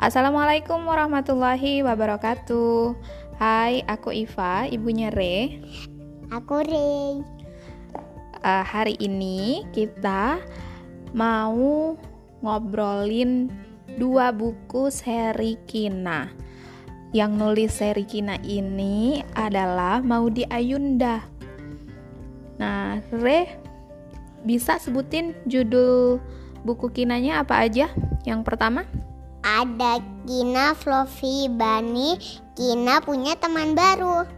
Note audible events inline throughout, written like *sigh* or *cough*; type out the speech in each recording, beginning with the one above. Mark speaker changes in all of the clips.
Speaker 1: Assalamualaikum warahmatullahi wabarakatuh. Hai, aku Iva, ibunya Re.
Speaker 2: Aku Rey.
Speaker 1: Uh, hari ini kita mau ngobrolin dua buku seri Kina. Yang nulis seri Kina ini adalah Maudi Ayunda. Nah, Re bisa sebutin judul buku Kinanya apa aja? Yang pertama?
Speaker 2: Ada Kina, Fluffy, Bunny. Kina punya teman baru.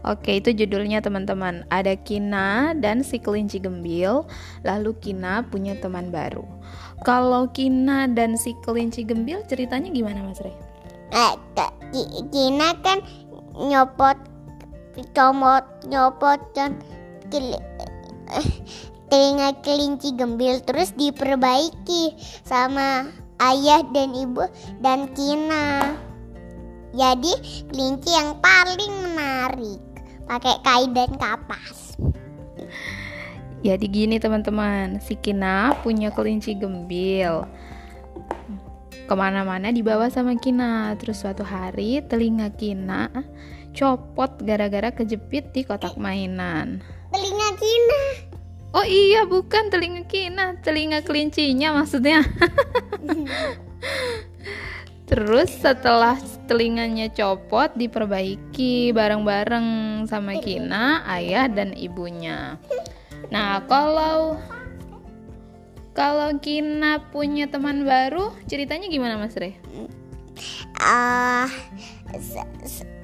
Speaker 1: Oke, itu judulnya teman-teman. Ada Kina dan si kelinci gembil, lalu Kina punya teman baru. Kalau Kina dan si kelinci gembil ceritanya gimana Mas Rey?
Speaker 2: Eh, Kina kan nyopot comot nyopot dan telinga kelinci gembil terus diperbaiki sama ayah dan ibu dan Kina. Jadi kelinci yang paling menarik pakai kain dan kapas.
Speaker 1: Jadi gini teman-teman, si Kina punya kelinci gembil. Ke mana-mana dibawa sama Kina. Terus suatu hari telinga Kina copot gara-gara kejepit di kotak mainan.
Speaker 2: Telinga Kina.
Speaker 1: Oh iya, bukan telinga Kina, telinga kelincinya maksudnya. *laughs* Terus setelah telinganya copot diperbaiki bareng-bareng sama Kina, ayah dan ibunya. Nah, kalau kalau Kina punya teman baru, ceritanya gimana Mas Re?
Speaker 2: Uh,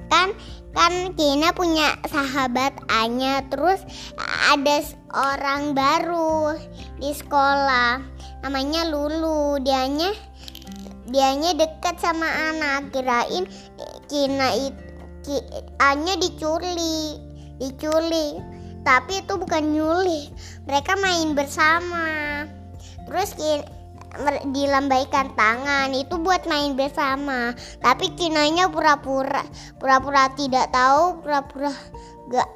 Speaker 2: kan kan Kina punya sahabat Anya. Terus ada orang baru di sekolah. Namanya Lulu. Dianya dianya dekat sama anak. Kirain Kina itu Anya diculik diculik tapi itu bukan nyulik mereka main bersama. Terus dilambaikan tangan itu buat main bersama. Tapi kinanya pura-pura pura-pura tidak tahu pura-pura gak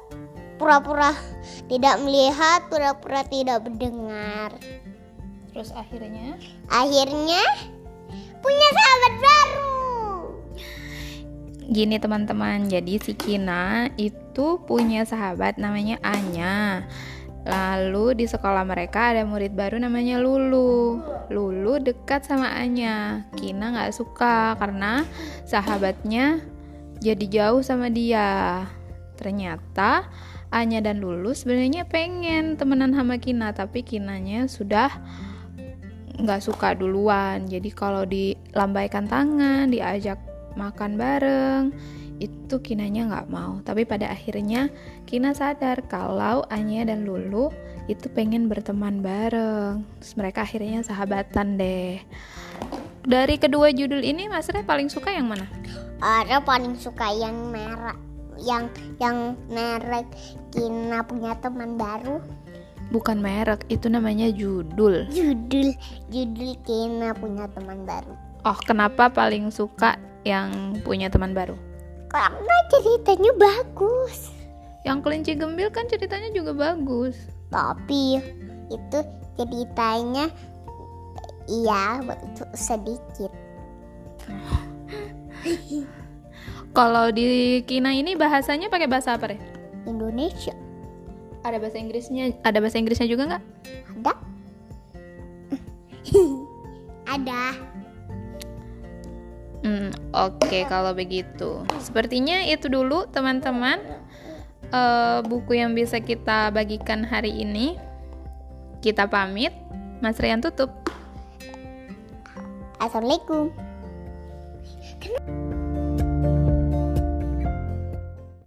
Speaker 2: pura-pura tidak melihat pura-pura tidak mendengar.
Speaker 1: Terus akhirnya?
Speaker 2: Akhirnya punya sahabat baru.
Speaker 1: Gini teman-teman. Jadi si Kina itu punya sahabat namanya Anya Lalu di sekolah mereka ada murid baru namanya Lulu. Lulu dekat sama Anya. Kina nggak suka karena sahabatnya jadi jauh sama dia. Ternyata Anya dan Lulu sebenarnya pengen temenan sama Kina, tapi Kinanya sudah nggak suka duluan. Jadi kalau dilambaikan tangan, diajak makan bareng, itu Kinanya nggak mau. Tapi pada akhirnya Kina sadar kalau Anya dan Lulu itu pengen berteman bareng. Terus mereka akhirnya sahabatan deh. Dari kedua judul ini Mas Re paling suka yang mana?
Speaker 2: Ada paling suka yang merah. Yang yang merek Kina punya teman baru.
Speaker 1: Bukan merek, itu namanya judul.
Speaker 2: Judul, judul Kina punya teman baru.
Speaker 1: Oh, kenapa paling suka yang punya teman baru?
Speaker 2: Karena ceritanya bagus.
Speaker 1: Yang kelinci gembil kan ceritanya juga bagus.
Speaker 2: Tapi itu ceritanya iya sedikit.
Speaker 1: Kalau di Kina ini bahasanya pakai bahasa apa deh?
Speaker 2: Indonesia.
Speaker 1: Ada bahasa Inggrisnya? Ada bahasa Inggrisnya juga nggak?
Speaker 2: Ada. *laughs* Ada.
Speaker 1: Oke, kalau begitu, sepertinya itu dulu teman-teman uh, buku yang bisa kita bagikan hari ini. Kita pamit, Mas Rian tutup.
Speaker 2: Assalamualaikum.